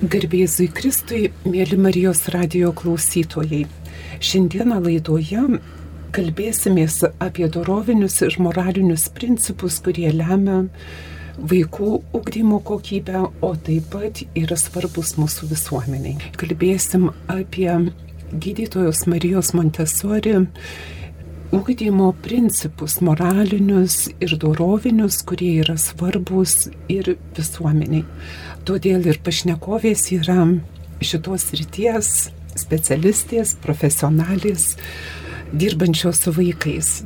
Garbėzui Kristui, mėly Marijos radio klausytojai. Šiandieną laidoje kalbėsimės apie dorovinius ir moralinius principus, kurie lemia vaikų ugdymo kokybę, o taip pat yra svarbus mūsų visuomeniai. Kalbėsim apie gydytojos Marijos Montesori ugdymo principus moralinius ir dorovinius, kurie yra svarbus ir visuomeniai. Todėl ir pašnekovės yra šitos ryties specialistės, profesionalės, dirbančios su vaikais.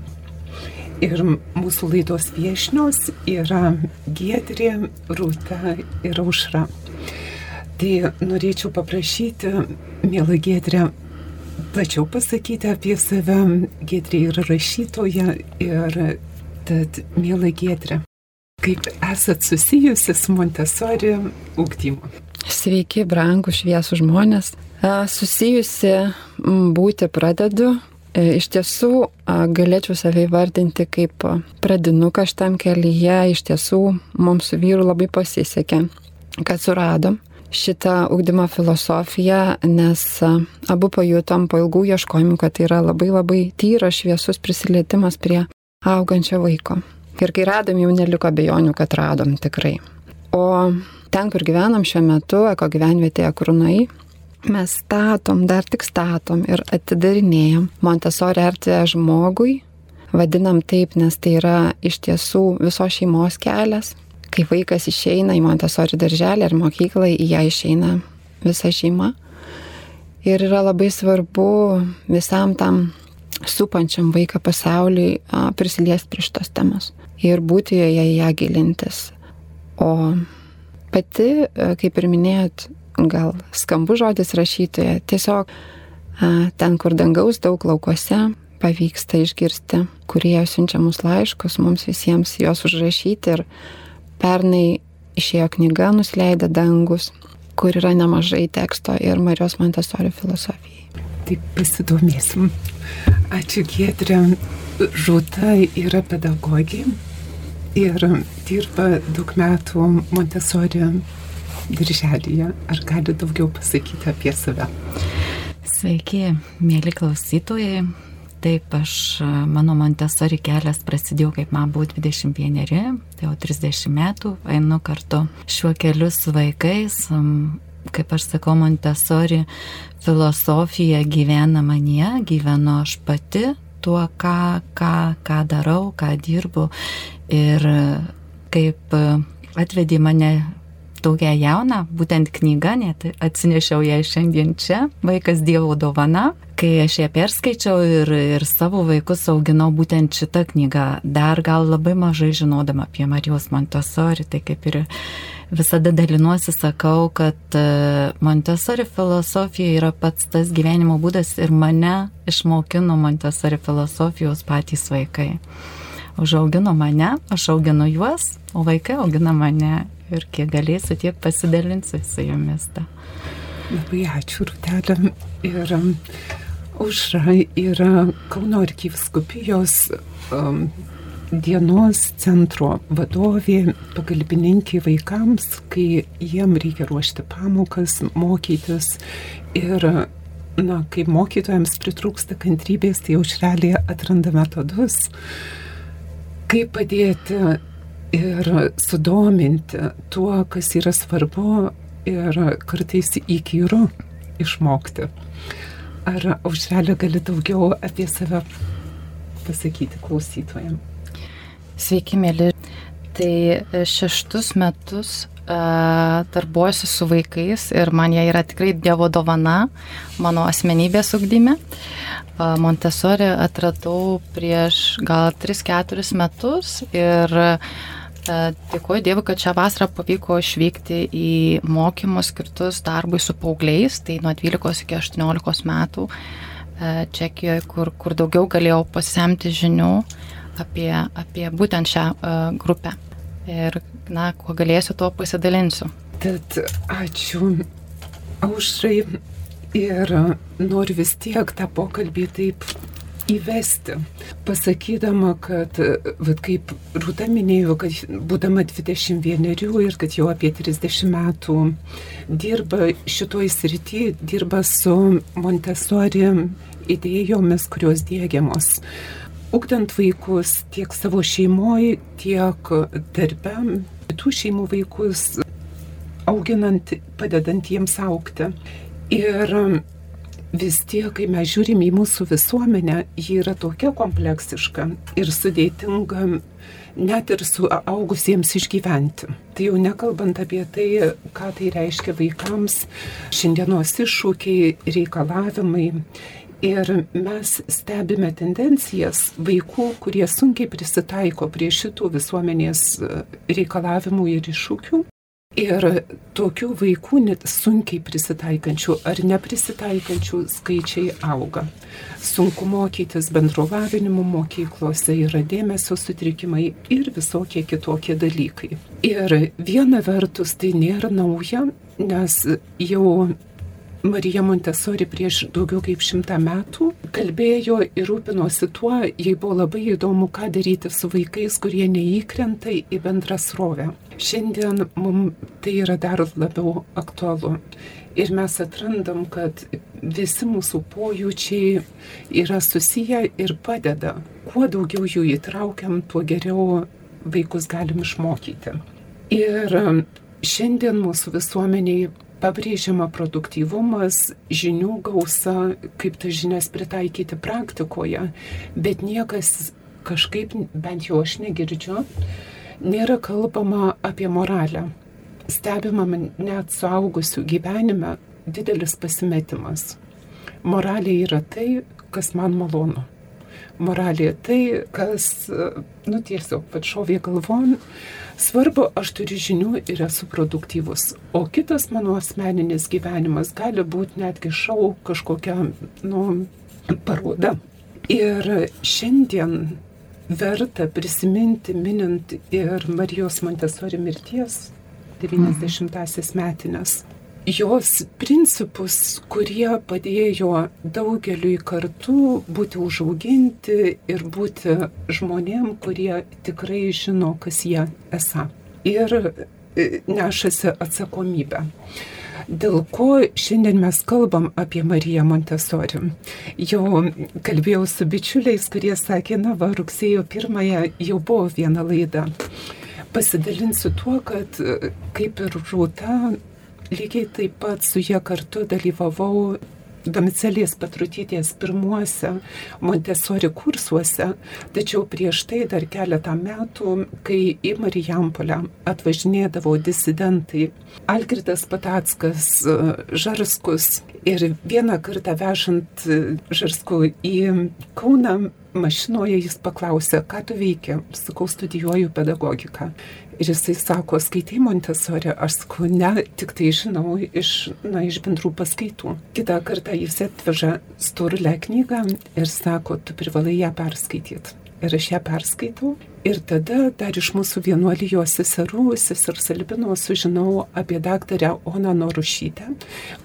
Ir mūsų laidos viešnios yra Giedrė, Rūta ir Aušra. Tai norėčiau paprašyti, mėla Giedrė, plačiau pasakyti apie save. Giedrė yra rašytoja ir tad, mėla Giedrė, Kaip esat susijusi su Montesori ūkdymu? Sveiki, brangų šviesų žmonės. Susijusi būti pradedu. E, iš tiesų galėčiau save įvardinti kaip pradinuką šitam kelyje. Iš tiesų mums su vyru labai pasisekė, kad suradom šitą ūkdymo filosofiją, nes abu pajutom po ilgų ieškojimų, kad tai yra labai labai tyras šviesus prisilietimas prie augančio vaiko. Ir kai radom, jau neliko bejonių, kad radom tikrai. O ten, kur gyvenam šiuo metu, eko gyvenvietėje Krunai, mes statom, dar tik statom ir atidarinėjom Montesori erdvę žmogui. Vadinam taip, nes tai yra iš tiesų visos šeimos kelias. Kai vaikas išeina į Montesori darželį ar mokyklą, į ją išeina visa šeima. Ir yra labai svarbu visam tam supančiam vaiką pasauliui prisiliesti prie šitos temos ir būti joje į ją gilintis. O pati, kaip ir minėjot, gal skambu žodis rašytoja, tiesiog ten, kur dangaus daug laukose, pavyksta išgirsti, kurie siunčiamus laiškus, mums visiems juos užrašyti ir pernai išėjo knyga Nusileidė dangus, kur yra nemažai teksto ir Marijos Montesori filosofijai. Taip pasidomėsim. Ačiū Giedrė. Žuta yra pedagogė ir dirba daug metų Montesori dirželėje. Ar gali daugiau pasakyti apie save? Sveiki, mėly klausytojai. Taip, aš, mano Montesori kelias prasidėjo, kaip man buvo 21, tai jau 30 metų, einu kartu šiuo keliu su vaikais, kaip aš sakau, Montesori filosofija gyvena manie, gyvenu aš pati tuo, ką, ką, ką darau, ką dirbu ir kaip atvedė mane tokia jauna, būtent knyga, net atsinešiau ją šiandien čia, vaikas Dievo dovana, kai aš ją perskaičiau ir, ir savo vaikus auginau būtent šitą knygą, dar gal labai mažai žinodama apie Marijos Montessori, tai kaip ir visada dalinuosi, sakau, kad e, Montessori filosofija yra pats tas gyvenimo būdas ir mane išmokino Montessori filosofijos patys vaikai. Užaugino mane, aš auginu juos, o vaikai augina mane ir kiek galėsiu, tiek pasidalinsiu su jumis. Ta. Labai ačiū, Rutelė. Ir um, užra yra Kauno arkiviskupijos um, dienos centro vadovė, pagalbininkė vaikams, kai jiem reikia ruošti pamokas, mokytis. Ir, na, kai mokytojams pritrūksta kantrybės, tai aušrelėje atranda metodus, kaip padėti ir sudominti tuo, kas yra svarbu ir kartais įkyru išmokti. Ar aušrelė gali daugiau apie save pasakyti klausytojams? Sveiki, mėly. Tai šeštus metus uh, darbuojuosi su vaikais ir man jie yra tikrai Dievo dovana mano asmenybės ugdyme. Uh, Montesori atradau prieš gal 3-4 metus ir Dėkuoju Dievui, kad šią vasarą pavyko išvykti į mokymus skirtus darbui su paaugliais, tai nuo 12 iki 18 metų Čekijoje, kur, kur daugiau galėjau pasisemti žinių apie, apie būtent šią grupę. Ir, na, kuo galėsiu, tuo pasidalinsiu. Tad ačiū aušrai ir noriu vis tiek tą pokalbį taip įvesti, pasakydama, kad, vat, kaip Rūta minėjo, kad būdama 21 ir kad jau apie 30 metų dirba šitoj srity, dirba su Montessori idėjomis, kurios dėgiamos. Ugdant vaikus tiek savo šeimoje, tiek darbe, kitų šeimų vaikus, auginant, padedant jiems aukti. Ir vis tiek, kai mes žiūrim į mūsų visuomenę, ji yra tokia kompleksiška ir sudėtinga net ir su augusiems išgyventi. Tai jau nekalbant apie tai, ką tai reiškia vaikams, šiandienos iššūkiai, reikalavimai. Ir mes stebime tendencijas vaikų, kurie sunkiai prisitaiko prie šitų visuomenės reikalavimų ir iššūkių. Ir tokių vaikų net sunkiai prisitaikančių ar neprisitaikančių skaičiai auga. Sunku mokytis bendrolavinimu mokyklose yra dėmesio sutrikimai ir visokie kitokie dalykai. Ir viena vertus tai nėra nauja, nes jau Marija Montesori prieš daugiau kaip šimtą metų kalbėjo ir rūpinosi tuo, jai buvo labai įdomu, ką daryti su vaikais, kurie neįkrenta į bendrą srovę. Šiandien mums tai yra dar labiau aktualu. Ir mes atrandam, kad visi mūsų pojūčiai yra susiję ir padeda. Kuo daugiau jų įtraukiam, tuo geriau vaikus galim išmokyti. Ir šiandien mūsų visuomeniai pabrėžiama produktyvumas, žinių gausa, kaip tas žinias pritaikyti praktikoje, bet niekas kažkaip, bent jau aš negirdžiu, nėra kalbama apie moralę. Stebima net suaugusių gyvenime didelis pasimetimas. Moralė yra tai, kas man malonu. Moralė tai, kas, nu tiesiog, pat šovė galvon, Svarbu, aš turiu žinių ir esu produktyvus. O kitas mano asmeninis gyvenimas gali būti netgi šau kažkokia, nu, paroda. Ir šiandien verta prisiminti, minint ir Marijos Montesori mirties 90-asias metinės jos principus, kurie padėjo daugeliui kartų būti užauginti ir būti žmonėm, kurie tikrai žino, kas jie esą. Ir e, nešasi atsakomybę. Dėl ko šiandien mes kalbam apie Mariją Montesori. Jau kalbėjau su bičiuliais, kurie sakė, na va, rugsėjo pirmąją jau buvo viena laida. Pasidalinsiu tuo, kad e, kaip ir Rūta Lygiai taip pat su jie kartu dalyvavau Domicelės Patrutytės pirmuose Montesori kursuose, tačiau prieš tai dar keletą metų, kai į Marijampolę atvažinėdavo disidentai Algirdas Patackas, Žarskus ir vieną kartą vežant Žarskų į Kauną mašinoje jis paklausė, ką tu veiki, sakau, studijuoju pedagogiką. Ir jisai sako, skaitai Montesori, aš sakau, ne, tik tai žinau iš, na, iš bendrų paskaitų. Kitą kartą jis atveža storulę knygą ir sako, tu privalai ją perskaityti. Ir aš ją perskaitau. Ir tada dar iš mūsų vienuolijos seserų, seser Salbino, sužinau apie daktarę Oną Norušytę,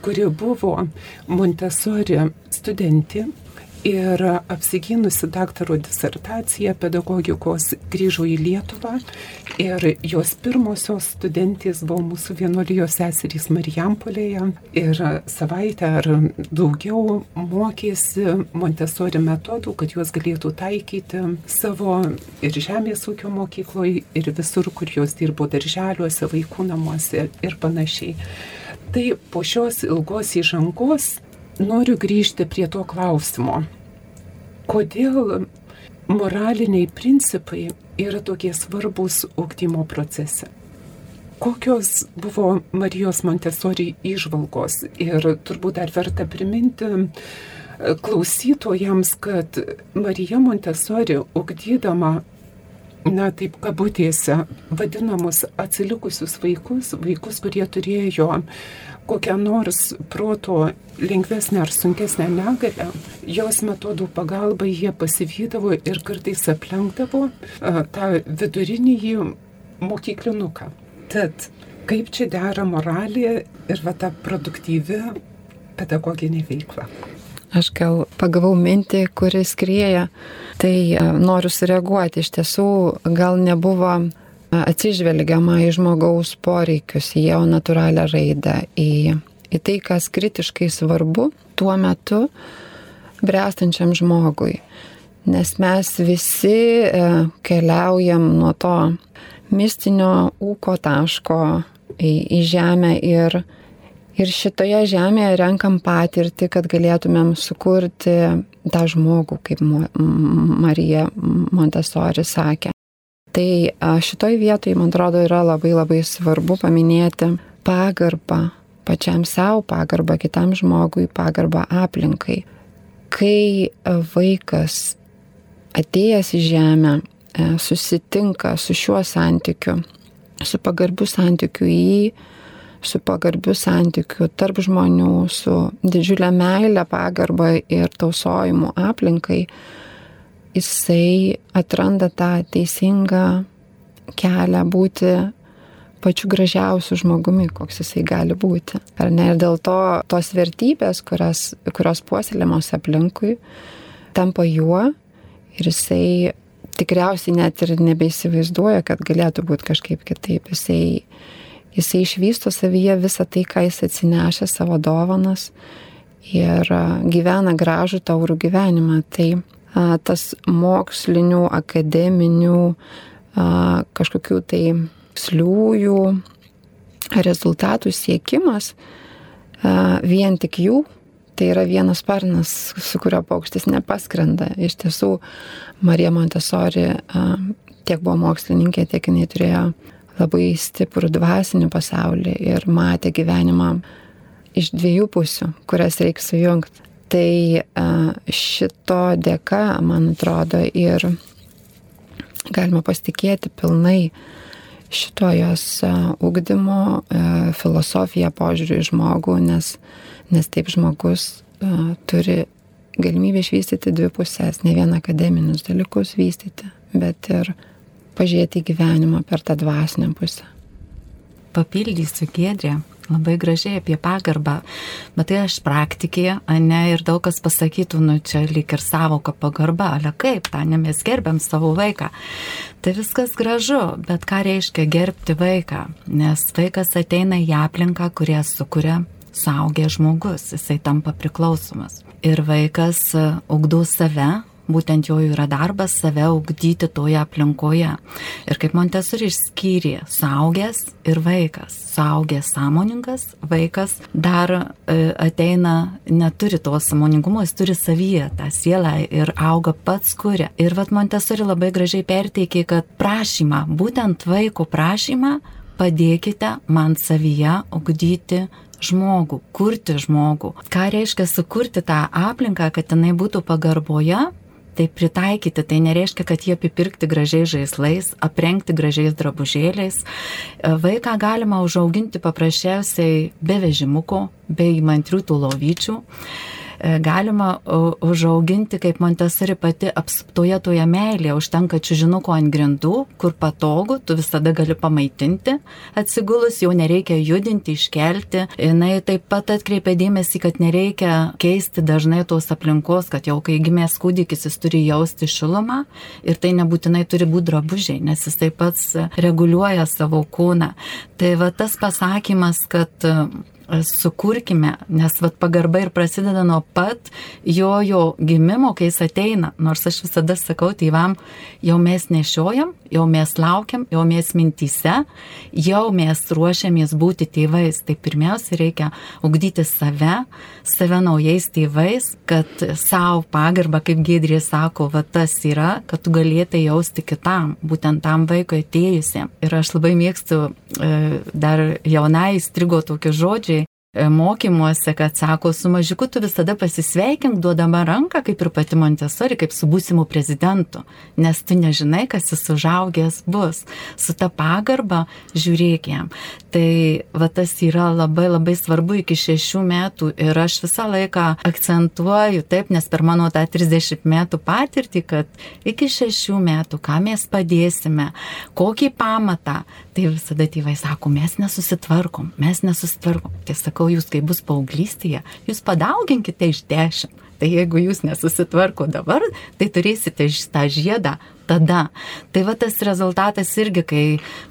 kuri buvo Montesori studentė ir apsigynusi daktaro disertaciją pedagogikos grįžo į Lietuvą ir jos pirmosios studentės buvo mūsų vienuolijos seserys Marijampolėje ir savaitę ar daugiau mokėsi Montesori metodų, kad juos galėtų taikyti savo ir žemės ūkio mokykloje ir visur, kur jos dirbo darželiuose, vaikų namuose ir panašiai. Tai po šios ilgos įžangos noriu grįžti prie to klausimo. Kodėl moraliniai principai yra tokie svarbus ūkdymo procese? Kokios buvo Marijos Montesori išvalgos ir turbūt dar verta priminti e, klausytojams, kad Marija Montesori ugdydama na taip kabutėse, vadinamus atsilikusius vaikus, vaikus, kurie turėjo kokią nors proto lengvesnę ar sunkesnę negalę, jos metodų pagalba jie pasivydavo ir kartais aplenkdavo tą vidurinį mokyklinuką. Tad kaip čia dera moralė ir va ta produktyvi pedagoginė veikla? Aš gal pagavau mintį, kuris krieja, tai e, noriu sureaguoti. Iš tiesų, gal nebuvo e, atsižvelgiama į žmogaus poreikius, į jo natūralią raidą, į, į tai, kas kritiškai svarbu tuo metu brestančiam žmogui. Nes mes visi e, keliaujam nuo to mistinio ūko taško į, į žemę ir Ir šitoje žemėje renkam patirtį, kad galėtumėm sukurti tą žmogų, kaip Marija Montesori sakė. Tai šitoj vietoj, man atrodo, yra labai labai svarbu paminėti pagarbą pačiam savo, pagarbą kitam žmogui, pagarbą aplinkai. Kai vaikas atėjęs į žemę e, susitinka su šiuo santykiu, su pagarbiu santykiu į jį, su pagarbiu santykiu tarp žmonių, su didžiulė meilė, pagarba ir tausojimu aplinkai, jisai atranda tą teisingą kelią būti pačiu gražiausiu žmogumi, koks jisai gali būti. Ar ne? Ir dėl to tos vertybės, kurios, kurios puoselėmos aplinkui, tampa juo ir jisai tikriausiai net ir nebeįsivaizduoja, kad galėtų būti kažkaip kitaip. Jisai jisai išvysto savyje visą tai, ką jis atsinešė savo dovanas ir gyvena gražų taurų gyvenimą. Tai a, tas mokslinių, akademinių, a, kažkokių tai sliųjų rezultatų siekimas, a, vien tik jų, tai yra vienas sparnas, su kurio paukštis nepaskrenda. Iš tiesų, Marija Montesori tiek buvo mokslininkė, tiek jinai turėjo labai stiprų dvasinį pasaulį ir matė gyvenimą iš dviejų pusių, kurias reikia sujungti. Tai šito dėka, man atrodo, ir galima pasitikėti pilnai šito jos ugdymo filosofiją požiūrį į žmogų, nes, nes taip žmogus turi galimybę išvystyti dvi pusės, ne vien akademinius dalykus vystyti, bet ir pažiūrėti į gyvenimą per tą dvasinę pusę. Papildysiu Gedrė, labai gražiai apie pagarbą, bet tai aš praktikė, ne, ir daug kas pasakytų, nu čia lyg ir savoka pagarba, ale kaip, tą ne mes gerbiam savo vaiką. Tai viskas gražu, bet ką reiškia gerbti vaiką, nes vaikas ateina į aplinką, kurie sukuria suaugęs žmogus, jisai tampa priklausomas. Ir vaikas ugdo save, būtent jo yra darbas save ugdyti toje aplinkoje. Ir kaip Montesori išskyrė, saugęs ir vaikas. Saugęs sąmoningas, vaikas dar e, ateina, neturi to sąmoningumo, jis turi savyje tą sielą ir auga pats kuria. Ir vad Montesori labai gražiai perteikė, kad prašymą, būtent vaiko prašymą, padėkite man savyje ugdyti žmogų, kurti žmogų. Ką reiškia sukurti tą aplinką, kad jinai būtų pagarboje, tai pritaikyti, tai nereiškia, kad jie apipirkti gražiais žaislais, aprengti gražiais drabužėliais. E, vaiką galima užauginti paprasčiausiai be vežimuko, be įmantrių tų lovyčių. E, galima užauginti, kaip Montesori pati apsuptoje toje meilėje, užtenka čiužinuko ant grindų, kur patogu, tu visada gali pamaitinti atsigulus, jau nereikia judinti, iškelti. Jis taip pat atkreipia dėmesį, kad nereikia keisti dažnai tos aplinkos, kad jau kai gimės kūdikis jis turi jausti šilumą ir tai nebūtinai turi būti drabužiai, nes jis taip pat reguliuoja savo kūną. Tai va tas pasakymas, kad sukurkime, nes vat pagarba ir prasideda nuo pat jo jo gimimo, kai jis ateina. Nors aš visada sakau tėvam, jau mes nešiojam, jau mes laukiam, jau mes mintyse, jau mes ruošiamės būti tėvais. Tai pirmiausia reikia ugdyti save, save naujais tėvais, kad savo pagarbą, kaip Gedrė sako, va tas yra, kad tu galėtai jausti kitam, būtent tam vaikui atėjusiam. Ir aš labai mėgstu e, dar jaunai įstrigo tokie žodžiai, mokymuose, kad sako, su mažiuku tu visada pasisveikink, duodama ranką, kaip ir pati Montesori, kaip su būsimu prezidentu, nes tu nežinai, kas jis užaugęs bus. Su ta pagarba žiūrėk jam. Tai va tas yra labai labai svarbu iki šešių metų ir aš visą laiką akcentuoju taip, nes per mano tą 30 metų patirtį, kad iki šešių metų, ką mes padėsime, kokį pamatą, Tai visada tėvai sako, mes nesusitvarkom, mes nesusitvarkom. Tai sakau, jūs kai bus paauglystėje, jūs padauginkite iš dešimt. Tai jeigu jūs nesusitvarko dabar, tai turėsite tą žiedą tada. Tai va tas rezultatas irgi, kai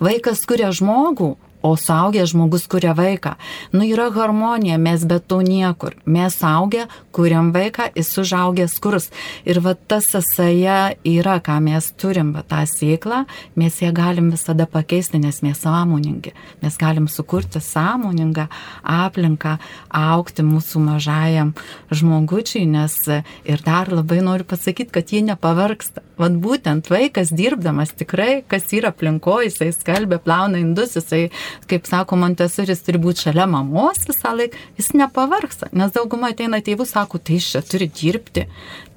vaikas kuria žmogų, o suaugęs žmogus kuria vaiką. Nu yra harmonija, mes be to niekur. Mes suaugę, kuriam vaiką, jis užaugęs kurs. Ir va tas sąsaja yra, ką mes turim, va tą sėklą, mes ją galim visada pakeisti, nes mes sąmoningi. Mes galim sukurti sąmoningą aplinką, aukti mūsų mažajam žmogučiai, nes ir dar labai noriu pasakyti, kad jie nepavarksta. Vat būtent vaikas dirbdamas tikrai, kas yra aplinkoje, jisai skalbė, plauna indus, jisai kaip sako Montesoris, turi būti šalia mamos visą laiką, jis nepavarksta, nes dauguma ateina tėvų, sako, tai iš čia turi dirbti.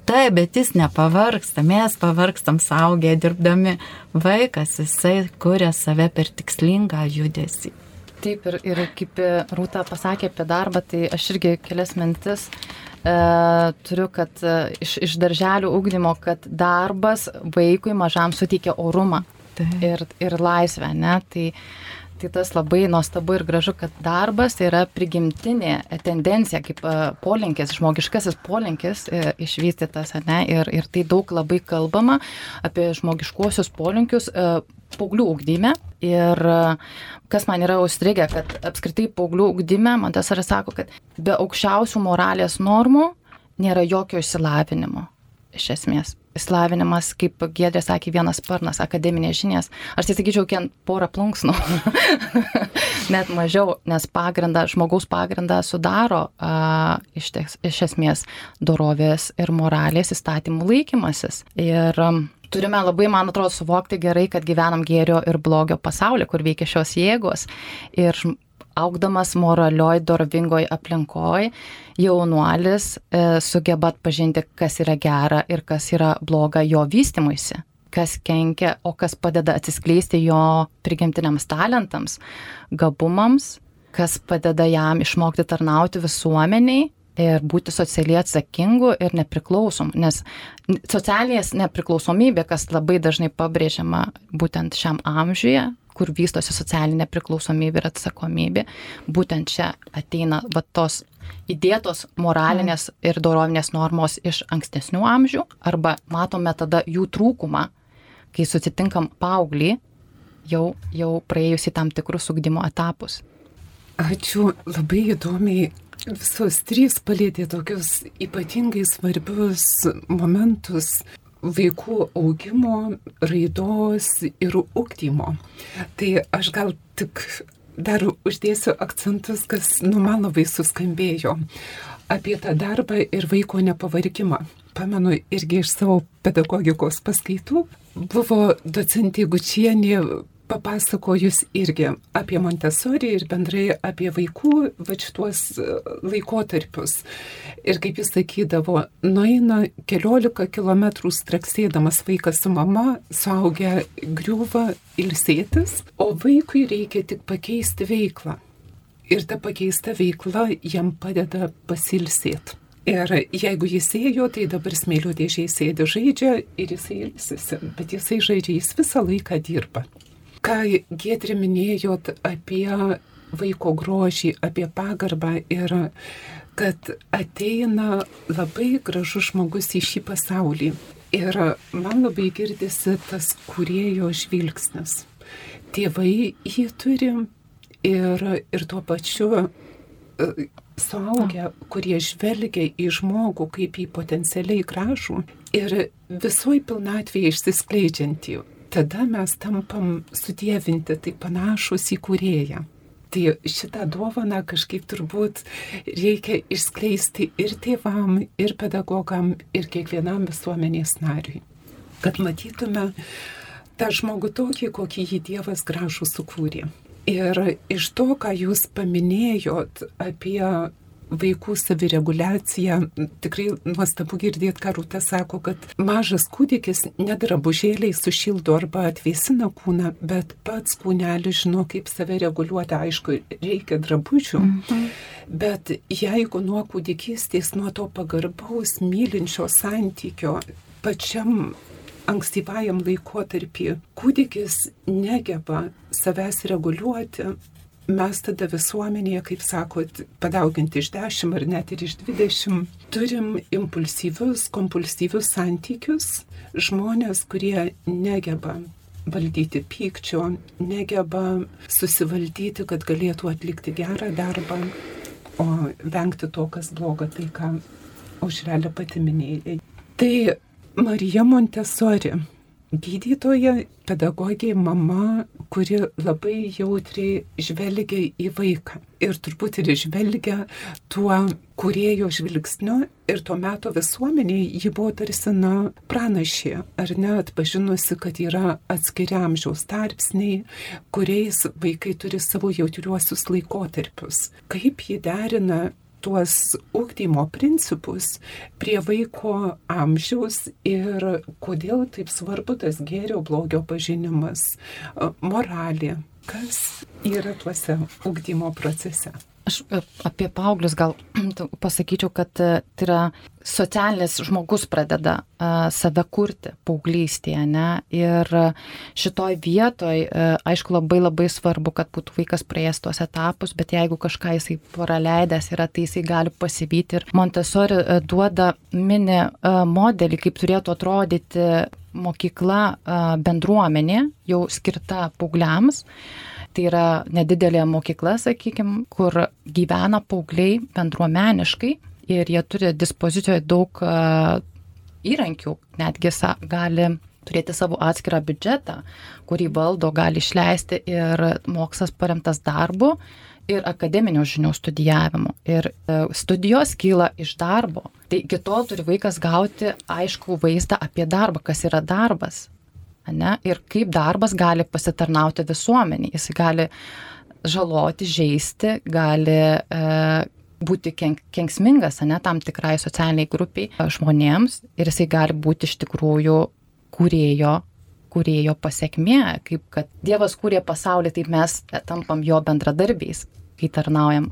Taip, bet jis nepavarksta, mes pavarkstam saugę dirbdami. Vaikas, jisai kuria save per tikslingą judesį. Taip, ir, ir kaip Rūta pasakė apie darbą, tai aš irgi kelias mintis e, turiu, kad e, iš, iš darželių ugdymo, kad darbas vaikui mažam suteikia orumą Taip. ir, ir laisvę, ne? Tai, tai tas labai nuostabu ir gražu, kad darbas yra prigimtinė tendencija, kaip e, polinkis, žmogiškasis polinkis e, išvystytas, ne, ir, ir tai daug labai kalbama apie žmogiškuosius polinkius e, paauglių ugdyme. Ir kas man yra užstrigę, kad apskritai paauglių ugdyme, man tas yra sako, kad be aukščiausių moralės normų nėra jokio išsilavinimo iš esmės Slavinimas, kaip Gėdrė sakė, vienas sparnas, akademinės žinias. Aš tai sakyčiau, kiek porą plunksnų, net mažiau, nes pagrindą, žmogaus pagrindą sudaro a, iš, tes, iš esmės dorovės ir moralės įstatymų laikymasis. Ir a, turime labai, man atrodo, suvokti gerai, kad gyvenam gėrio ir blogio pasaulyje, kur veikia šios jėgos. Ir augdamas moralioj, dorvingoj aplinkoj, jaunuolis e, sugeba atpažinti, kas yra gera ir kas yra bloga jo vystimuisi, kas kenkia, o kas padeda atsiskleisti jo prigimtiniams talentams, gabumams, kas padeda jam išmokti tarnauti visuomeniai ir būti socialiai atsakingu ir nepriklausom, nes socialinės nepriklausomybė, kas labai dažnai pabrėžiama būtent šiam amžiuje, kur vystosi socialinė priklausomybė ir atsakomybė, būtent čia ateina va tos įdėtos moralinės ir dorovinės normos iš ankstesnių amžių, arba matome tada jų trūkumą, kai susitinkam paauglį, jau, jau praėjusi tam tikrus ugdymo etapus. Ačiū, labai įdomiai visos trys palėtė tokius ypatingai svarbius momentus vaikų augimo, raidos ir ūkdymo. Tai aš gal tik dar uždėsiu akcentus, kas nu man labai suskambėjo apie tą darbą ir vaiko nepavargimą. Pamenu irgi iš savo pedagogikos paskaitų buvo docentė Gučienė papasakojus irgi apie Montesori ir bendrai apie vaikų va šituos e, laikotarpius. Ir kaip jis sakydavo, nueina keliolika kilometrų straksėdamas vaikas su mama, suaugę griūva ilsėtis, o vaikui reikia tik pakeisti veiklą. Ir ta pakeista veikla jam padeda pasilsėti. Ir jeigu jis ėjo, tai dabar smėlio dėžiai sėdi žaidžia ir jisai ilsisi, bet jisai žaidžia, jis visą laiką dirba ką Gėdri minėjot apie vaiko grožį, apie pagarbą ir kad ateina labai gražus žmogus į šį pasaulį. Ir man labai girdisi tas kurėjo žvilgsnis. Tėvai jį turi ir, ir tuo pačiu e, suaugę, kurie žvelgia į žmogų kaip į potencialiai gražų ir visoj pilnatvėje išsiskleidžiantį tada mes tampam sudėvinti, tai panašus į kurėją. Tai šitą dovaną kažkaip turbūt reikia išskleisti ir tėvam, ir pedagogam, ir kiekvienam visuomenės nariui. Kad matytume tą žmogų tokį, kokį jį Dievas gražų sukūrė. Ir iš to, ką jūs paminėjot apie vaikų savireguliacija. Tikrai nuostabu girdėti, ką Rūta sako, kad mažas kūdikis nedrabužėliai sušildo arba atvėsina kūną, bet pats kūnelis žino, kaip save reguliuoti. Aišku, reikia drabužių. Mhm. Bet jeigu nuo kūdikystės, nuo to pagarbaus, mylinčio santykio pačiam ankstyvajam laikotarpį kūdikis negeba savęs reguliuoti, mes tada visuomenėje, kaip sakot, padauginti iš 10 ar net ir iš 20, turim impulsyvius, kompulsyvius santykius, žmonės, kurie negeba valdyti pykčio, negeba susivaldyti, kad galėtų atlikti gerą darbą, o vengti to, kas bloga, tai ką užrelė pati minėjai. Tai Marija Montesori gydytoja, pedagogė, mama, kuri labai jautriai žvelgia į vaiką. Ir turbūt ir žvelgia tuo kurėjo žvilgsniu ir tuo metu visuomeniai ji buvo tarsi, na, pranašė, ar ne atpažinusi, kad yra atskiri amžiaus tarpsniai, kuriais vaikai turi savo jautriuosius laikotarpius. Kaip ji derina tuos ugdymo principus prie vaiko amžiaus ir kodėl taip svarbu tas gėrio blogio pažinimas, moralė, kas yra tuose ugdymo procese. Aš e, apie paauglius gal pasakyčiau, kad e, tai yra socialinis žmogus pradeda uh, save kurti paauglystėje, ne? Ir šitoj vietoj, aišku, labai labai svarbu, kad būtų vaikas praėjęs tuos etapus, bet jeigu kažką jisai praleidęs yra, tai jisai gali pasivyti. Ir Montessori duoda mini modelį, kaip turėtų atrodyti mokykla bendruomenė, jau skirta paaugliams. Tai yra nedidelė mokykla, sakykime, kur gyvena paaugliai bendruomeniškai ir jie turi dispozicijoje daug įrankių, netgi gali turėti savo atskirą biudžetą, kurį valdo, gali išleisti ir mokslas paremtas darbu ir akademinių žinių studijavimu. Ir e, studijos kyla iš darbo. Tai iki tol turi vaikas gauti aišku vaizdą apie darbą, kas yra darbas, ne, ir kaip darbas gali pasitarnauti visuomeniai. Jis gali žaloti, žaisti, gali e, būti kenk, kenksmingas, ne, tam tikrai socialiniai grupiai e, žmonėms ir jisai gali būti iš tikrųjų kūrėjo kūrėjo pasiekmė, kaip kad Dievas kūrė pasaulį, taip mes tampam jo bendradarbiais, kai tarnaujam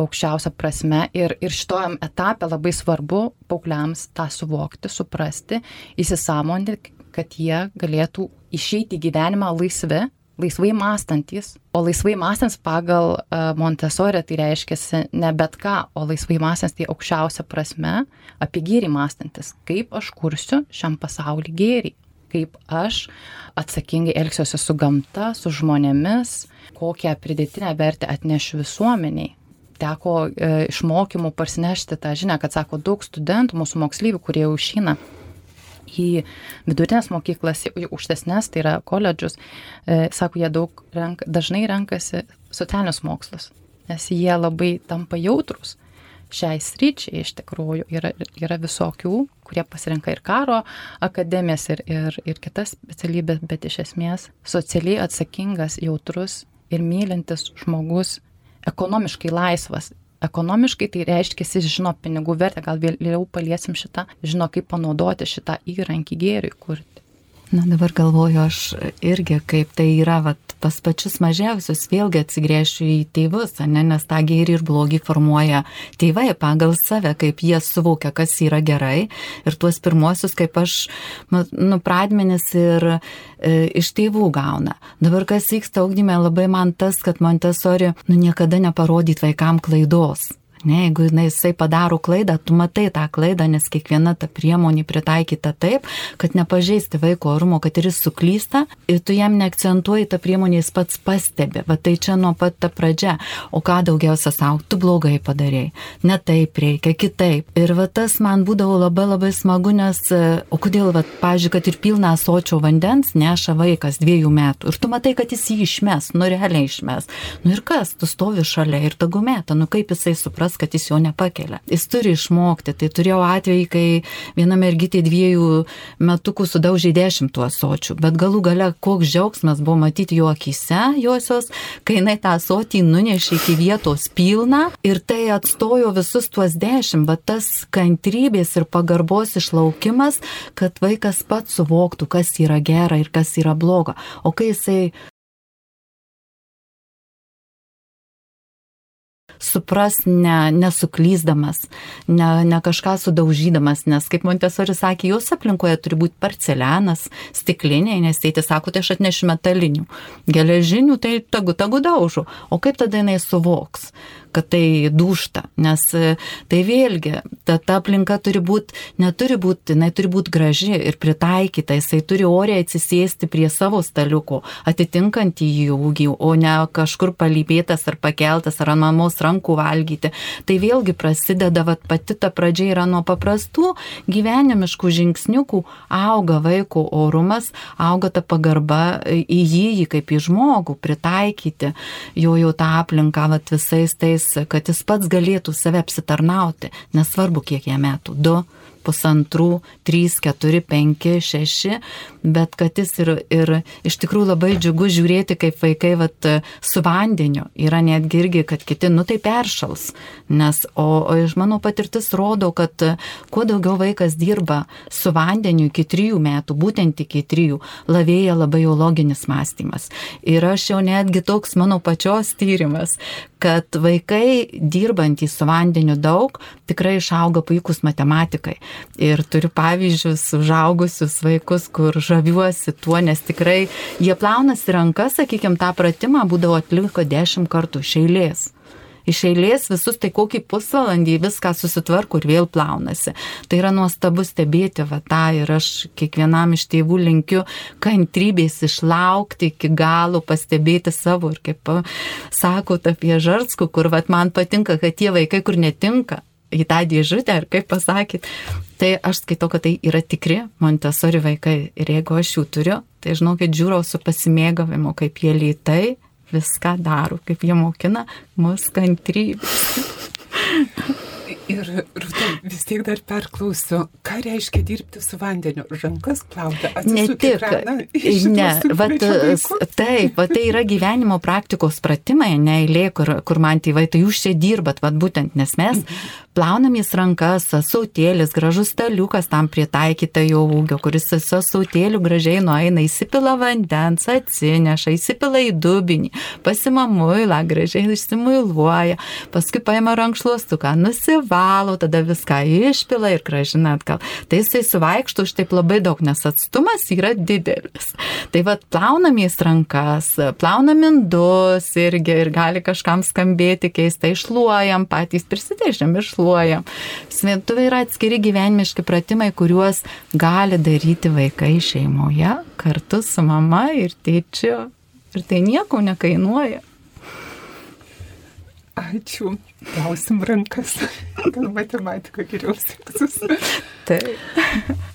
aukščiausią prasme. Ir, ir šitojam etapė labai svarbu paaugliams tą suvokti, suprasti, įsisamoninti, kad jie galėtų išeiti į gyvenimą laisvi, laisvai mąstantis, o laisvai mąstants pagal uh, Montesori tai reiškia ne bet ką, o laisvai mąstants tai aukščiausia prasme apie gėrį mąstantis, kaip aš kursiu šiam pasauliu gėrį, kaip aš atsakingai elgsiuosi su gamta, su žmonėmis, kokią pridėtinę vertę atnešiu visuomeniai. Teko e, iš mokymų parsinešti tą žinią, kad sako daug studentų, mūsų mokslyvių, kurie jau išeina į vidurinės mokyklas, į aukštesnės, tai yra koledžus, e, sako, jie daug renk, dažnai renkasi socialinius mokslus, nes jie labai tampa jautrus šiai sryčiai iš tikrųjų yra, yra visokių, kurie pasirenka ir karo akademijas, ir, ir, ir kitas specialybės, bet iš esmės socialiai atsakingas, jautrus ir mylintis žmogus, ekonomiškai laisvas ekonomiškai tai reiškia, jis žino pinigų vertę, gal vėliau paliesim šitą, žino kaip panaudoti šitą įrankį gėriui kurti. Na dabar galvoju aš irgi, kaip tai yra, vat, pas pačius mažiausius vėlgi atsigrėšiu į tėvus, ne, nes tą gėrį ir blogį formuoja tėvai pagal save, kaip jie suvokia, kas yra gerai. Ir tuos pirmosius, kaip aš, nu, pradmenis ir e, iš tėvų gauna. Dabar kas vyksta augdyme, labai man tas, kad Montesori, nu, niekada neparodyt vaikam klaidos. Ne, jeigu jisai padaro klaidą, tu matai tą klaidą, nes kiekviena ta priemonė pritaikyta taip, kad nepažeisti vaiko orumo, kad ir jis suklysta ir tu jam neakcentuoji tą priemonę, jis pats pastebi. Va tai čia nuo pat ta pradžia. O ką daugiausia savo, tu blogai padarėjai. Ne taip reikia, kitaip. Ir va tas man būdavo labai labai smagu, nes, o kodėl, va, pažiūrėjau, kad ir pilną sočio vandens neša vaikas dviejų metų. Ir tu matai, kad jis jį išmes, nu realiai išmes. Nu ir kas, tu stovi šalia ir tagumeta, nu kaip jisai supras supras, kad jis jo nepakelia. Jis turi išmokti. Tai turėjau atvejį, kai viena mergytė dviejų metukų sudaužė dešimt tų asočių, bet galų gale koks džiaugsmas buvo matyti jo akise josios, kai jinai tą asotį nunešė iki vietos pilną ir tai atstojo visus tuos dešimt, bet tas kantrybės ir pagarbos išlaukimas, kad vaikas pats suvoktų, kas yra gera ir kas yra bloga. O kai jisai supras ne, nesuklyzdamas, ne, ne kažką sudaužydamas, nes kaip Montesori sakė, jos aplinkoje turi būti porcelianas, stikliniai, nes tėtis sako, tai aš atnešiu metalinių, geležinių, tai tagu, tagu daužu. O kaip tada jinai suvoks? Kad tai dušta, nes e, tai vėlgi, ta, ta aplinka turi būti, neturi būti, jinai turi būti graži ir pritaikyta, jisai turi oriai atsisėsti prie savo staliuko, atitinkant į jų ūgį, o ne kažkur palypėtas ar pakeltas ar ant mamos rankų valgyti. Tai vėlgi prasideda, vat, pati ta pradžia yra nuo paprastų gyvenimiškų žingsniukų, auga vaiko orumas, auga ta pagarba į jį, jį kaip į žmogų, pritaikyti jo jau tą aplinką vat, visais tais jis, kad jis pats galėtų save apsitarnauti, nesvarbu kiek jam metų - du, pusantrų, trys, keturi, penki, šeši, bet kad jis ir, ir iš tikrųjų labai džiugu žiūrėti, kaip vaikai vat, su vandeniu yra netgi irgi, kad kiti, nu tai peršals. Nes, o, o iš mano patirtis rodo, kad kuo daugiau vaikas dirba su vandeniu iki trijų metų, būtent iki trijų, lavėja labai jau loginis mąstymas. Ir aš jau netgi toks mano pačios tyrimas, kad vaikai dirbantys su vandeniu daug tikrai išauga puikūs matematikai. Ir turiu pavyzdžius užaugusius vaikus, kur žaviuosi tuo, nes tikrai jie plaunasi rankas, sakykime, tą pratimą būdavo atliko dešimt kartų iš eilės iš eilės visus, tai kokį pusvalandį viską susitvarko ir vėl plaunasi. Tai yra nuostabu stebėti va tą ir aš kiekvienam iš tėvų linkiu kantrybės išlaukti iki galo, pastebėti savo ir kaip sako apie žarskų, kur va man patinka, kad tie vaikai, kur netinka, į tą dėžutę, ar kaip pasakyt. Tai aš skaitau, kad tai yra tikri Montesori vaikai ir jeigu aš jų turiu, tai žinokit, žiūrau su pasimėgavimu, kaip jie lytai viską daro, kaip jie mokina mus kantrybės. Ir Rūta, vis tiek dar perklausiu, ką reiškia dirbti su vandeniu? Rankas plauti, ne tik. Ne, vat, taip, vat, tai yra gyvenimo praktikos pratimai, ne eilė, kur, kur man tėvai, tai jūs čia dirbat, vat, būtent, nes mes mhm. Plaunamės rankas, sautėlis, gražus staliukas tam pritaikyta jo ūgio, kuris su sautėliu gražiai nueina, įsipila vandens, atsineša, įsipila į dubinį, pasimamuila, gražiai išsimuiluoja, paskui paima rankšluostuką, nusiva valo, tada viską išpila ir gražina atgal. Tai jisai suvaikštų už taip labai daug, nes atstumas yra didelis. Tai vad plaunamės rankas, plaunam indus irgi ir gali kažkam skambėti keistai, išluojam, patys prisidėžiam, išluojam. Sventuvai yra atskiri gyvenimiški pratimai, kuriuos gali daryti vaikai šeimoje kartu su mama ir tėčiu. Ir tai nieko nekainuoja. Ačiū. Gausim rankas. Gal matematika geriau seksis. Taip.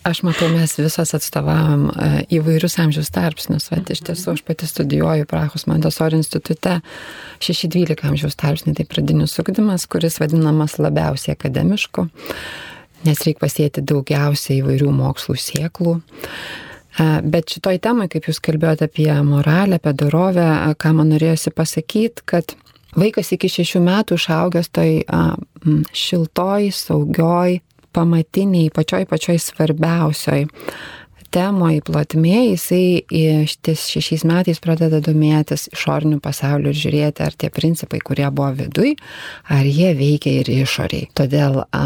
Aš matau, mes visos atstovavom e, įvairius amžiaus tarpsnius. Vat, iš tiesų, aš pati studijuoju Prahos Montessori institute 6-12 amžiaus tarpsnį, tai pradinis ugdymas, kuris vadinamas labiausiai akademišku, nes reikia pasėti daugiausiai įvairių mokslų sieklų. E, bet šitoj temai, kaip jūs kalbėjote apie moralę, apie dorovę, ką man norėjosi pasakyti, kad Vaikas iki šešių metų išaugęs toj a, šiltoj, saugioj, pamatiniai, pačioj pačioj svarbiausioj temoj plotmėje, jisai ties šešiais metais pradeda domėtis išoriniu pasauliu ir žiūrėti, ar tie principai, kurie buvo viduj, ar jie veikia ir išoriai. Todėl a,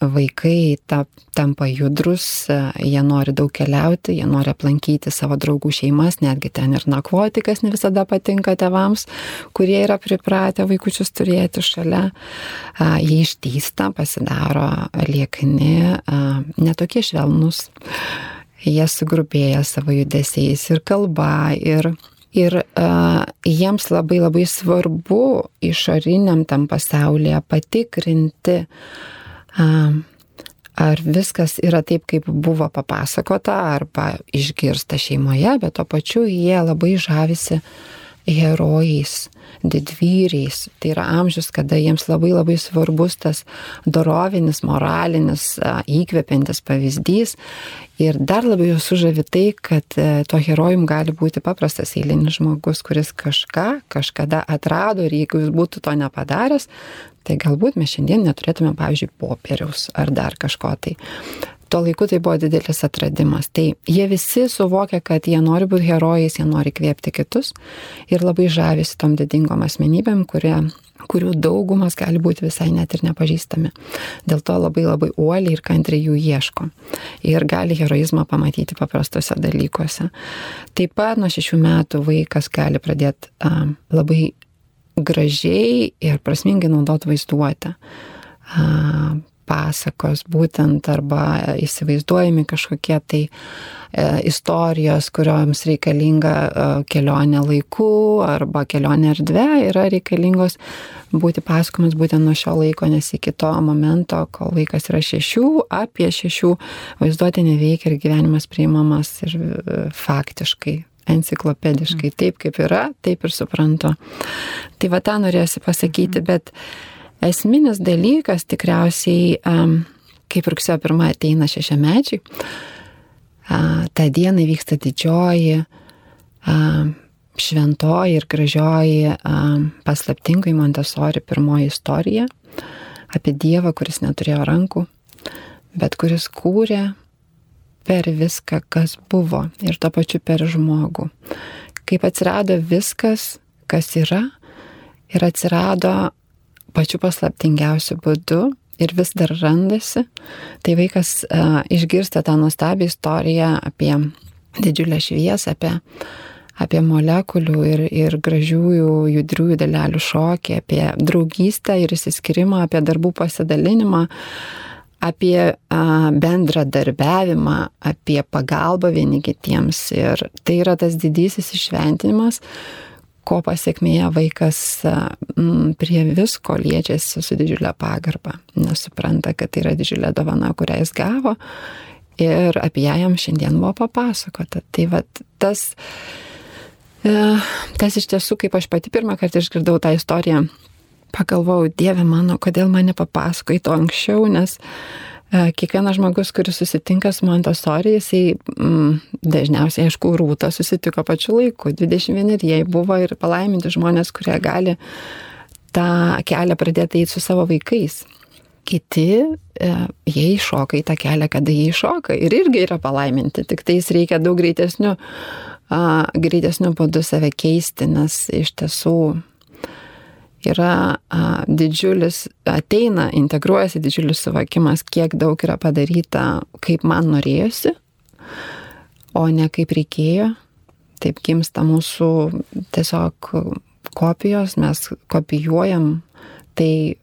vaikai ta, tampa judrus, jie nori daug keliauti, jie nori aplankyti savo draugų šeimas, netgi ten ir nakvoti, kas ne visada patinka tevams, kurie yra pripratę vaikučius turėti šalia. Jie ištysta, pasidaro liekni, netokie švelnus. Jie sugrupėja savo judesiais ir kalba, ir Ir uh, jiems labai labai svarbu išoriniam tam pasaulyje patikrinti, uh, ar viskas yra taip, kaip buvo papasakota arba išgirsta šeimoje, bet to pačiu jie labai žavisi herojais, didvyriais. Tai yra amžius, kada jiems labai labai svarbus tas dorovinis, moralinis, įkvepiantis pavyzdys. Ir dar labiau sužavi tai, kad e, to herojum gali būti paprastas eilinis žmogus, kuris kažką kažkada atrado ir jeigu jis būtų to nepadaręs, tai galbūt mes šiandien neturėtume, pavyzdžiui, popieriaus ar dar kažko tai tuo laiku tai buvo didelis atradimas. Tai jie visi suvokia, kad jie nori būti herojais, jie nori kvėpti kitus ir labai žavisi tom didingom asmenybėm, kurie kurių daugumas gali būti visai net ir nepažįstami. Dėl to labai labai uoliai ir kantriai jų ieško. Ir gali heroizmą pamatyti paprastose dalykuose. Taip pat nuo šešių metų vaikas gali pradėti um, labai gražiai ir prasmingai naudoti vaizduotę. Pasakos būtent arba įsivaizduojami kažkokie tai e, istorijos, kurioms reikalinga e, kelionė laiku arba kelionė erdvė yra reikalingos būti pasakomas būtent nuo šio laiko, nes iki to momento, kol vaikas yra šešių, apie šešių vaizduotė neveikia ir gyvenimas priimamas ir e, faktiškai enciklopediškai. Taip kaip yra, taip ir suprantu. Tai va tą norėsiu pasakyti, bet esminis dalykas tikriausiai, kaip rugsėjo pirmą ateina šešiamečiai, tą dieną vyksta didžioji, šventoji ir gražioji paslaptingai Montesori pirmoji istorija apie Dievą, kuris neturėjo rankų, bet kuris kūrė per viską, kas buvo ir to pačiu per žmogų. Kaip atsirado viskas, kas yra, ir atsirado pačiu paslaptingiausiu būdu ir vis dar randasi, tai vaikas uh, išgirsta tą nuostabią istoriją apie didžiulę šviesą, apie, apie molekulių ir, ir gražiųjų judriųjų dalelių šokį, apie draugystę ir įsiskirimą, apie darbų pasidalinimą, apie a, bendradarbiavimą, apie pagalbą vieni kitiems. Ir tai yra tas didysis išventinimas, ko pasiekmėje vaikas m, prie visko liečiasi su didžiulė pagarba, nesupranta, kad tai yra didžiulė dovana, kurią jis gavo ir apie ją jam šiandien buvo papasakota. Tai va tas, e, tas iš tiesų, kaip aš pati pirmą kartą išgirdau tą istoriją, pagalvojau, Dieve mano, kodėl mane papasakoji to anksčiau, nes E, kiekvienas žmogus, kuris susitinka su Montessori, jisai mm, dažniausiai, aišku, rūta susitiko pačiu laiku. 21 jie buvo ir palaiminti žmonės, kurie gali tą kelią pradėti eiti su savo vaikais. Kiti, e, jie iššoka į tą kelią, kada jie iššoka ir irgi yra palaiminti, tik tai jis reikia daug greitesnių, greitesnių būdų save keisti, nes iš tiesų yra a, didžiulis, ateina, integruojasi didžiulis suvokimas, kiek daug yra padaryta, kaip man norėjosi, o ne kaip reikėjo. Taip gimsta mūsų tiesiog kopijos, mes kopijuojam, tai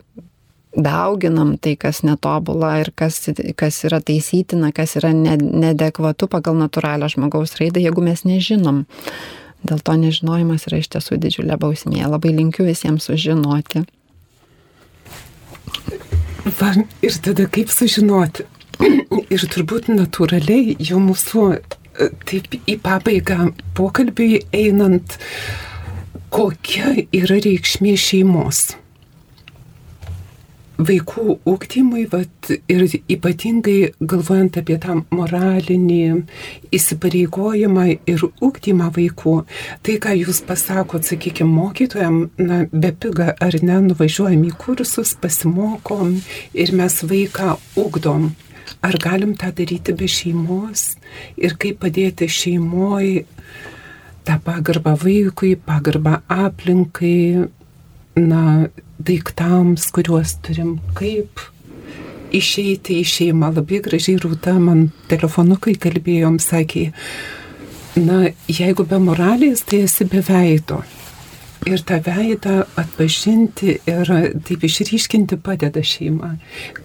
dauginam tai, kas netobula ir kas, kas yra taisytina, kas yra nedekvatu pagal natūralią žmogaus raidą, jeigu mes nežinom Dėl to nežinojimas yra iš tiesų didžiulė bausmė. Labai linkiu visiems sužinoti. Va, ir tada kaip sužinoti? ir turbūt natūraliai jau mūsų e, taip į pabaigą pokalbiui einant, kokia yra reikšmė šeimos vaikų ūkdymui, vat, ir ypatingai galvojant apie tą moralinį įsipareigojimą ir ūkdymą vaikų, tai ką jūs pasakot, sakykime, mokytojam, na, be piga ar ne, nuvažiuojam į kursus, pasimokom ir mes vaiką ūkdom. Ar galim tą daryti be šeimos ir kaip padėti šeimoje tą pagarbą vaikui, pagarbą aplinkai, na, daiktams, kuriuos turim, kaip išeiti į šeimą. Labai gražiai rūta man telefonu, kai kalbėjom, sakė, na, jeigu be moralės, tai esi be veido. Ir tą veidą atpažinti ir taip išryškinti padeda šeima.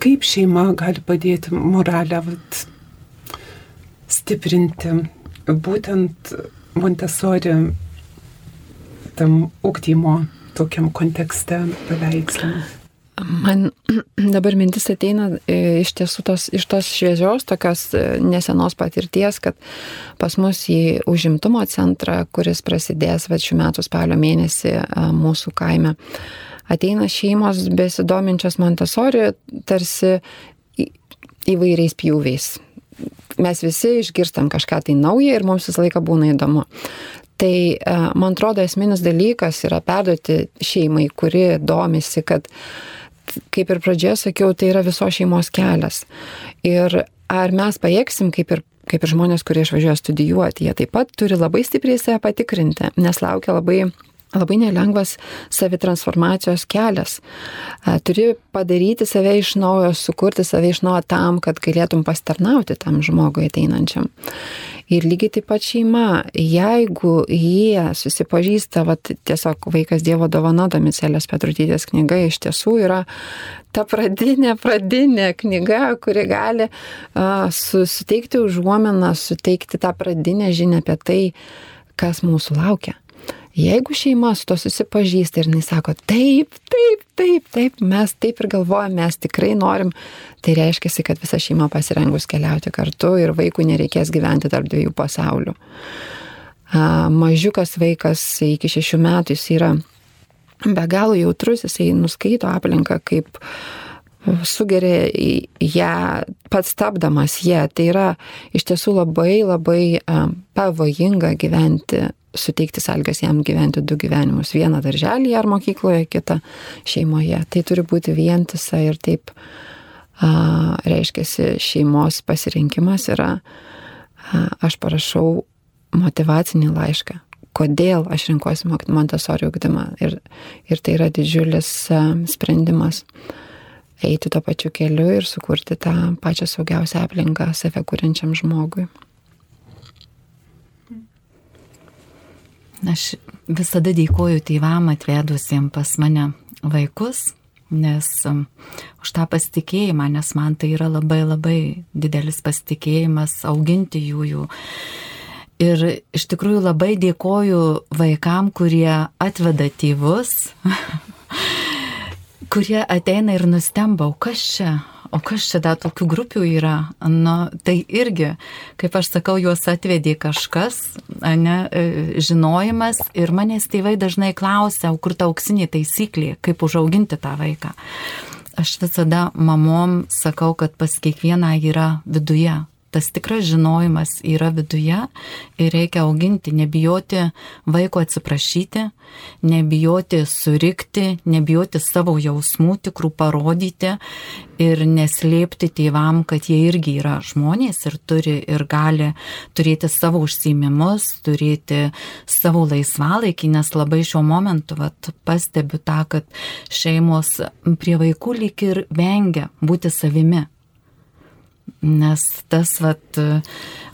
Kaip šeima gali padėti moralę vat, stiprinti, būtent Montesori tam ūkdymo tokiam kontekste paveikslą? Man dabar mintis ateina e, iš tiesų tos, iš tos šviežios, tokios e, nesenos patirties, kad pas mus į užimtumo centrą, kuris prasidės va šių metų spalio mėnesį e, mūsų kaime, ateina šeimos besidominčios Montesori tarsi įvairiais pjūviais. Mes visi išgirstam kažką tai naują ir mums visą laiką būna įdomu. Tai e, man atrodo esminis dalykas yra perduoti šeimai, kuri domisi, kad kaip ir pradžioje sakiau, tai yra viso šeimos kelias. Ir ar mes pajėgsim, kaip ir, kaip ir žmonės, kurie išvažiuoja studijuoti, jie taip pat turi labai stipriai save patikrinti, nes laukia labai labai nelengvas savitransformacijos kelias. Turi padaryti save iš naujo, sukurti save iš naujo tam, kad galėtum pastarnauti tam žmogui ateinančiam. Ir lygiai taip pat šeima, jeigu jie susipažįsta, vat, tiesiog vaikas Dievo dovana, Domicelės Petrutytės knyga iš tiesų yra ta pradinė, pradinė knyga, kuri gali uh, suteikti užuomeną, suteikti tą pradinę žinią apie tai, kas mūsų laukia. Jeigu šeima su to susipažįsta ir jis sako, taip, taip, taip, taip, mes taip ir galvojame, mes tikrai norim, tai reiškia, kad visa šeima pasirengus keliauti kartu ir vaikui nereikės gyventi tarp dviejų pasaulių. Mažiukas vaikas iki šešių metų jis yra be galo jautrus, jisai nuskaito aplinką kaip sugeria ją pats tapdamas ją. Tai yra iš tiesų labai labai pavojinga gyventi suteikti sąlygas jam gyventi du gyvenimus. Vieną darželėje ar mokykloje, kitą šeimoje. Tai turi būti vientisa ir taip a, reiškia šeimos pasirinkimas yra, a, aš parašau motivacinį laišką. Kodėl aš rinkuosi Montessori ugdymą. Ir, ir tai yra didžiulis a, sprendimas eiti tuo pačiu keliu ir sukurti tą pačią saugiausią aplinką save kūrenčiam žmogui. Aš visada dėkoju tėvam atvedusiem pas mane vaikus, nes um, už tą pasitikėjimą, nes man tai yra labai labai didelis pasitikėjimas auginti jų jų. Ir iš tikrųjų labai dėkoju vaikam, kurie atveda tėvus, kurie ateina ir nustembau, kas čia, o kas čia dar tokių grupių yra? Nu, tai irgi, kaip aš sakau, juos atvedė kažkas, ne, e, žinojimas ir manęs tėvai dažnai klausia, o kur ta auksinė taisyklė, kaip užauginti tą vaiką. Aš visada mamom sakau, kad pas kiekvieną yra viduje tas tikras žinojimas yra viduje ir reikia auginti, nebijoti vaiko atsiprašyti, nebijoti surikti, nebijoti savo jausmų tikrų parodyti ir neslėpti tėvam, kad jie irgi yra žmonės ir turi ir gali turėti savo užsiemimus, turėti savo laisvalaikį, nes labai šiuo momentu vat, pastebiu tą, kad šeimos prie vaikų lyg ir vengia būti savimi Nes tas vat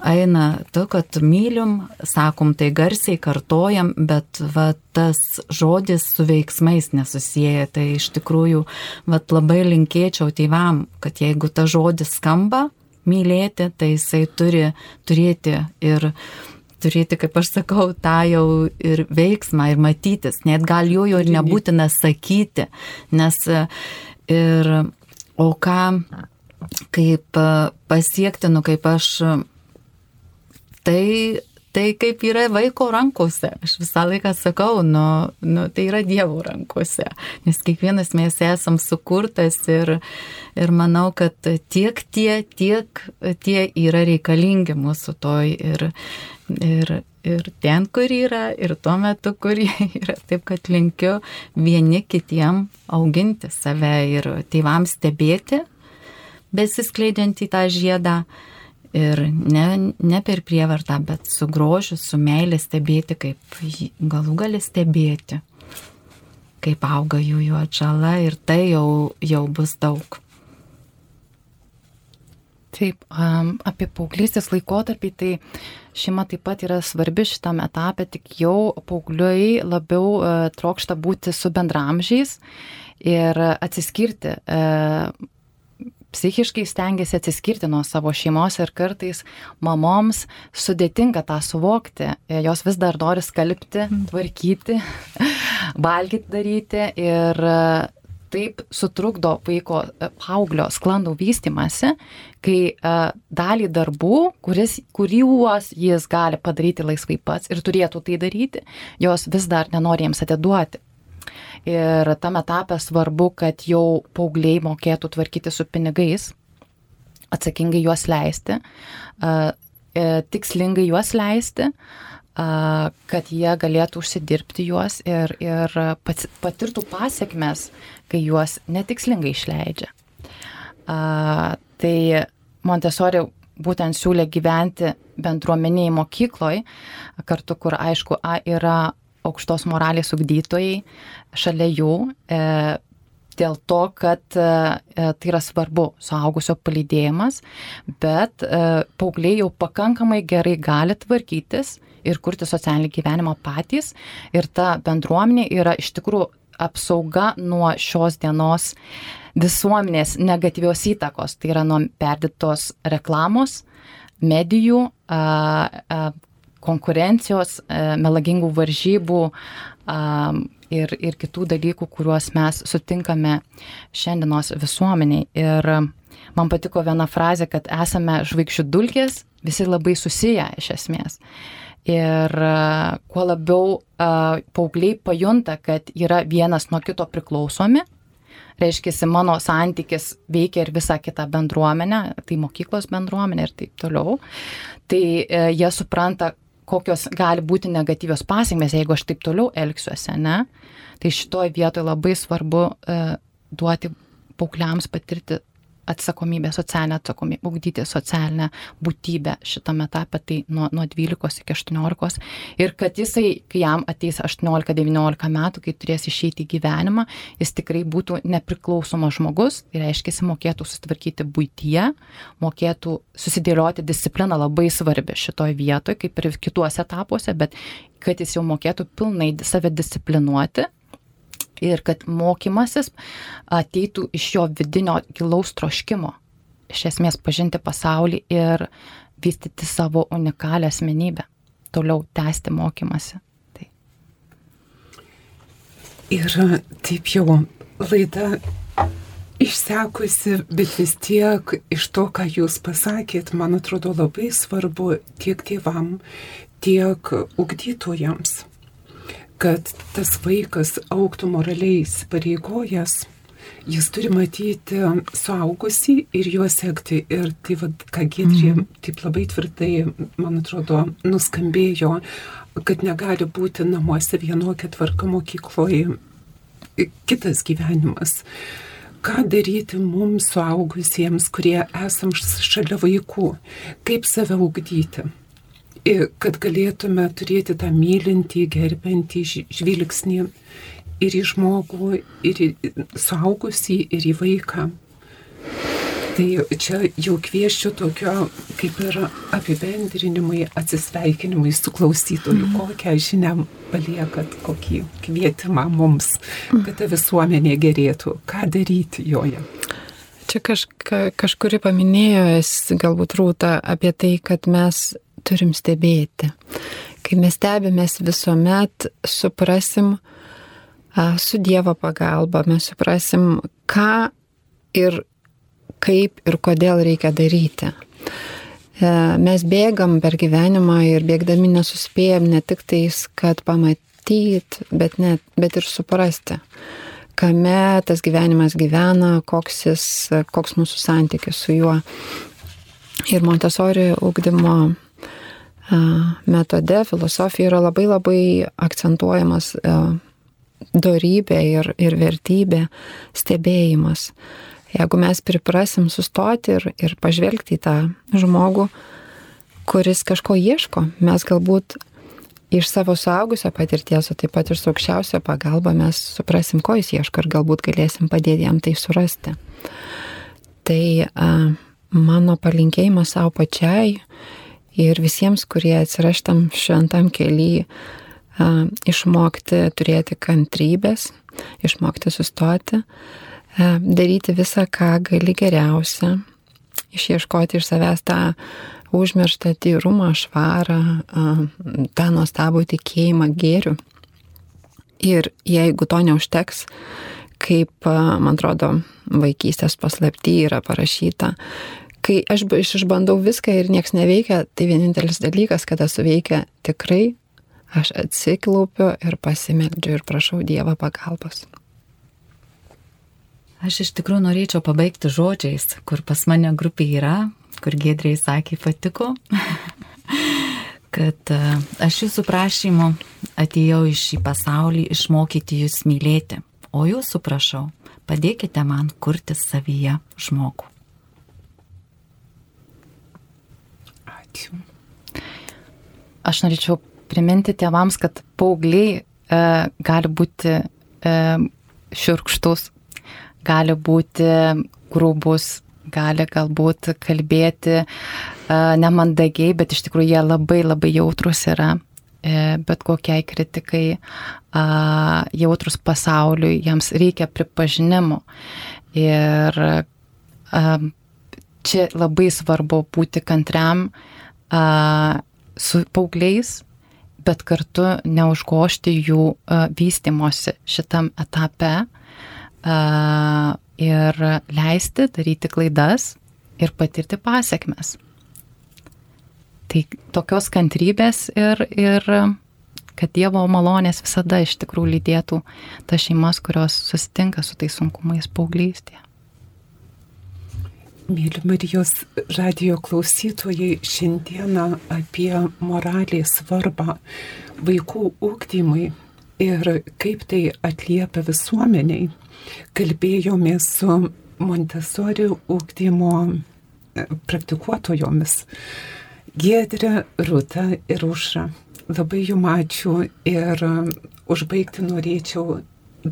eina to, kad mylim, sakom tai garsiai, kartojam, bet vat tas žodis su veiksmais nesusiję. Tai iš tikrųjų vat labai linkėčiau tėvam, kad jeigu ta žodis skamba mylėti, tai jisai turi turėti ir turėti, kaip aš sakau, tą jau ir veiksmą, ir matytis. Net gal jo jo ir nebūtina sakyti, nes ir o ką kaip e, pasiekti, nu kaip aš, tai, tai kaip yra vaiko rankose. Aš visą laiką sakau, nu, nu, tai yra Dievo rankose, nes kiekvienas mes esam sukurtas ir, ir manau, kad tiek tie, tiek tie yra reikalingi mūsų toj ir, ir, ir ten, kur yra, ir tuo metu, kur yra. Taip, kad linkiu vieni kitiem auginti save ir tėvams stebėti besiskleidžiant į tą žiedą ir ne, ne per prievartą, bet su grožiu, su meilė stebėti, kaip galų gali stebėti, kaip auga jų jų atžala ir tai jau, jau bus daug. Taip, apie paauglystės laikotarpį, tai šeima taip pat yra svarbi šitame etape, tik jau paaugliai labiau uh, trokšta būti su bendramžiais ir atsiskirti. Psichiškai stengiasi atsiskirti nuo savo šeimos ir kartais mamoms sudėtinga tą suvokti. Jos vis dar nori skalbti, mhm. tvarkyti, valgyti daryti ir taip sutrukdo vaiko e, paauglio sklandų vystimasi, kai uh, dalį darbų, kuris, kuriuos jis gali padaryti laisvai pats ir turėtų tai daryti, jos vis dar nenori jiems atiduoti. Ir tam etapė svarbu, kad jau paaugliai mokėtų tvarkyti su pinigais, atsakingai juos leisti, e, tikslingai juos leisti, kad jie galėtų užsidirbti juos ir, ir patirtų pasiekmes, kai juos netikslingai išleidžia. Tai Montesori būtent siūlė gyventi bendruomeniai mokykloj, kartu kur aišku A yra aukštos moralės ugdytojai šalia jų. E, dėl to, kad e, e, tai yra svarbu suaugusio palydėjimas, bet e, paaugliai jau pakankamai gerai gali tvarkytis ir kurti socialinį gyvenimą patys. Ir ta bendruomenė yra iš tikrųjų apsauga nuo šios dienos visuomenės negatyvios įtakos, tai yra nuo perdėtos reklamos, medijų, konkurencijos, melagingų varžybų, ir, ir kitų dalykų, kuriuos mes sutinkame šiandienos visuomeniai. Ir man patiko viena frazė, kad esame žvaigždžių dulkės, visi labai susiję iš esmės. Ir kuo labiau uh, paaugliai pajunta, kad yra vienas nuo kito priklausomi, reiškia, mano santykis veikia ir visą kitą bendruomenę, tai mokyklos bendruomenė ir taip toliau, tai jie supranta, kokios gali būti negatyvios pasiekmes, jeigu aš taip toliau elgsiuosi, ne? Tai šitoje vietoje labai svarbu e, duoti paaugliams patirti atsakomybę, socialinę atsakomybę, ugdyti socialinę būtybę šitame etape, tai nuo, nuo 12 iki 18. Ir kad jisai, kai jam ateis 18-19 metų, kai turės išeiti į gyvenimą, jis tikrai būtų nepriklausomas žmogus, tai reiškia, jis mokėtų susitvarkyti būtyje, mokėtų susidėlioti discipliną labai svarbi šitoje vietoje, kaip ir kituose etapuose, bet kad jis jau mokėtų pilnai save disciplinuoti ir kad mokymasis ateitų iš jo vidinio gilaus troškimo, iš esmės pažinti pasaulį ir vystyti savo unikalią asmenybę, toliau tęsti mokymasi. Tai. Ir taip jau laida išsekusi, bet vis tiek iš to, ką jūs pasakėt, man atrodo labai svarbu tiek tėvam, tiek ugdytojams kad tas vaikas auktų moraliai įsipareigojęs, jis turi matyti suaugusį ir juos sekti. Ir tai, vad, ką Gedrė mm. taip labai tvirtai, man atrodo, nuskambėjo, kad negali būti namuose vienokia tvarka mokykloje kitas gyvenimas. Ką daryti mums suaugusiems, kurie esam šalia vaikų, kaip save ugdyti kad galėtume turėti tą mylintį, gerbentį žvilgsnį ir į žmogų, ir į suaugusį, ir į vaiką. Tai čia jau kvieščiau tokio kaip ir apibendrinimui, atsisveikinimui su klausytoju, mm. kokią žinią paliekat, kokį kvietimą mums, kad ta visuomenė gerėtų, ką daryti joje. Čia kažka, kažkuri paminėjo, galbūt rūta, apie tai, kad mes turim stebėti. Kai mes stebimės visuomet, suprasim su Dievo pagalba, mes suprasim, ką ir kaip ir kodėl reikia daryti. E, mes bėgam per gyvenimą ir bėgdami nesuspėjom ne tik tais, kad pamatyt, bet, net, bet ir suprasti, kame tas gyvenimas gyvena, koks, jis, koks mūsų santykis su juo. Ir Montesori ugdymo metode, filosofija yra labai labai akcentuojamas dorybė ir, ir vertybė, stebėjimas. Jeigu mes priprasim sustoti ir, ir pažvelgti į tą žmogų, kuris kažko ieško, mes galbūt iš savo suaugusio patirties, o taip pat ir su aukščiausio pagalba mes suprasim, ko jis ieško ir galbūt galėsim padėti jam tai surasti. Tai a, mano palinkėjimas savo pačiai ir visiems, kurie atsiraštam šventam keliui, išmokti turėti kantrybės, išmokti sustoti, daryti visą, ką gali geriausia, išieškoti iš savęs tą užmirštą tyrumą, švarą, tą nuostabų tikėjimą gėrių. Ir jeigu to neužteks, kaip, man atrodo, vaikystės paslapti yra parašyta, kai aš išbandau viską ir nieks neveikia, tai vienintelis dalykas, kada suveikia tikrai, aš atsiklaupiu ir pasimeldžiu ir prašau Dievą pagalbos. Aš iš tikrųjų norėčiau pabaigti žodžiais, kur pas mane grupė yra, kur Gedriai sakė patiko, kad e, aš jūsų prašymu atėjau į šį pasaulį išmokyti jūs mylėti, o jūsų prašau, padėkite man kurti savyje žmogų. Ačiū. Aš norėčiau priminti tėvams, kad paaugliai e, gali būti e, šiurkštus, gali būti grūbus, gali galbūt kalbėti e, nemandagiai, bet iš tikrųjų jie labai labai jautrus yra e, bet kokiai kritikai, jautrus pasauliui, jiems reikia pripažinimo. Ir čia labai svarbu būti kantriam su paaugliais, bet kartu neužgošti jų vystimosi šitam etape ir leisti daryti klaidas ir patirti pasiekmes. Tai tokios kantrybės ir, ir kad Dievo malonės visada iš tikrųjų lydėtų tas šeimas, kurios susitinka su tais sunkumais paauglystėje. Mėly Marijos radio klausytojai, šiandieną apie moralės svarbą vaikų ūkdymui ir kaip tai atliepia visuomeniai kalbėjomės su Montessori ūkdymo e, praktikuotojomis Giedrė, Rūta ir Užra. Labai jum ačiū ir užbaigti norėčiau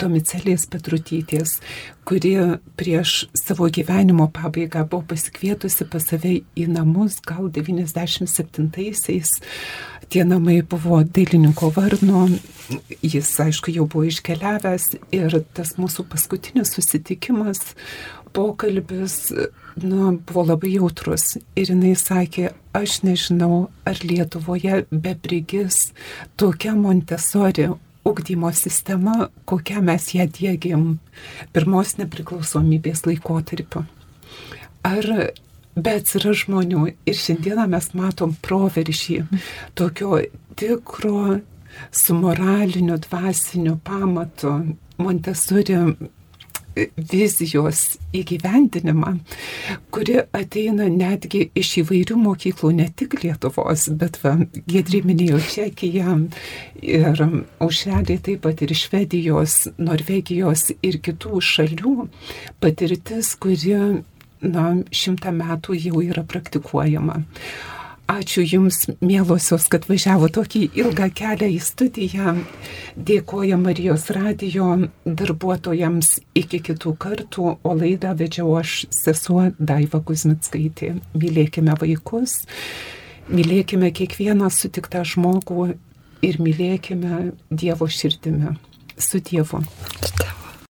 Domicelės Petrutytės, kuri prieš savo gyvenimo pabaigą buvo pasikvietusi pas save į namus, gal 97-aisiais. Tie namai buvo dailininko varno, jis aišku jau buvo iškeliavęs ir tas mūsų paskutinis susitikimas, pokalbis, na, buvo labai jautrus. Ir jinai sakė, aš nežinau, ar Lietuvoje beprigis tokia Montesori ugdymo sistema, kokią mes ją dėgiam pirmos nepriklausomybės laikotarpiu. Ar bet yra žmonių ir šiandieną mes matom proveržį tokio tikro su moraliniu, dvasiniu pamatu. Montesori vizijos įgyvendinimą, kuri ateina netgi iš įvairių mokyklų, ne tik Lietuvos, bet va, Gedri minėjo Čekiją ir aušelį taip pat ir Švedijos, Norvegijos ir kitų šalių patirtis, kuri na, šimtą metų jau yra praktikuojama. Ačiū Jums, mėlosios, kad važiavo tokį ilgą kelią į studiją. Dėkoja Marijos radio darbuotojams iki kitų kartų, o laidą vedžiau aš sesuo Daiva Kuzmitskaitė. Mylėkime vaikus, mylėkime kiekvieną sutiktą žmogų ir mylėkime Dievo širdimi. Su Dievu.